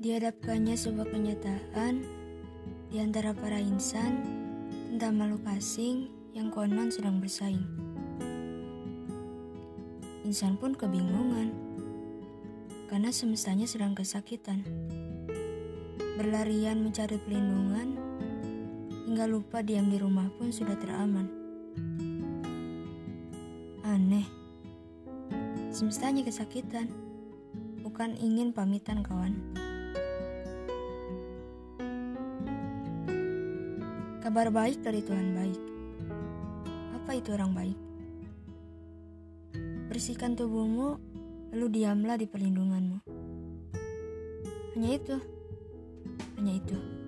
Dihadapkannya sebuah kenyataan di antara para insan tentang makhluk asing yang konon sedang bersaing. Insan pun kebingungan karena semestanya sedang kesakitan. Berlarian mencari pelindungan hingga lupa diam di rumah pun sudah teraman. Aneh, semestanya kesakitan, bukan ingin pamitan kawan. Kabar baik dari Tuhan baik. Apa itu orang baik? Bersihkan tubuhmu, lalu diamlah di perlindunganmu. Hanya itu. Hanya itu.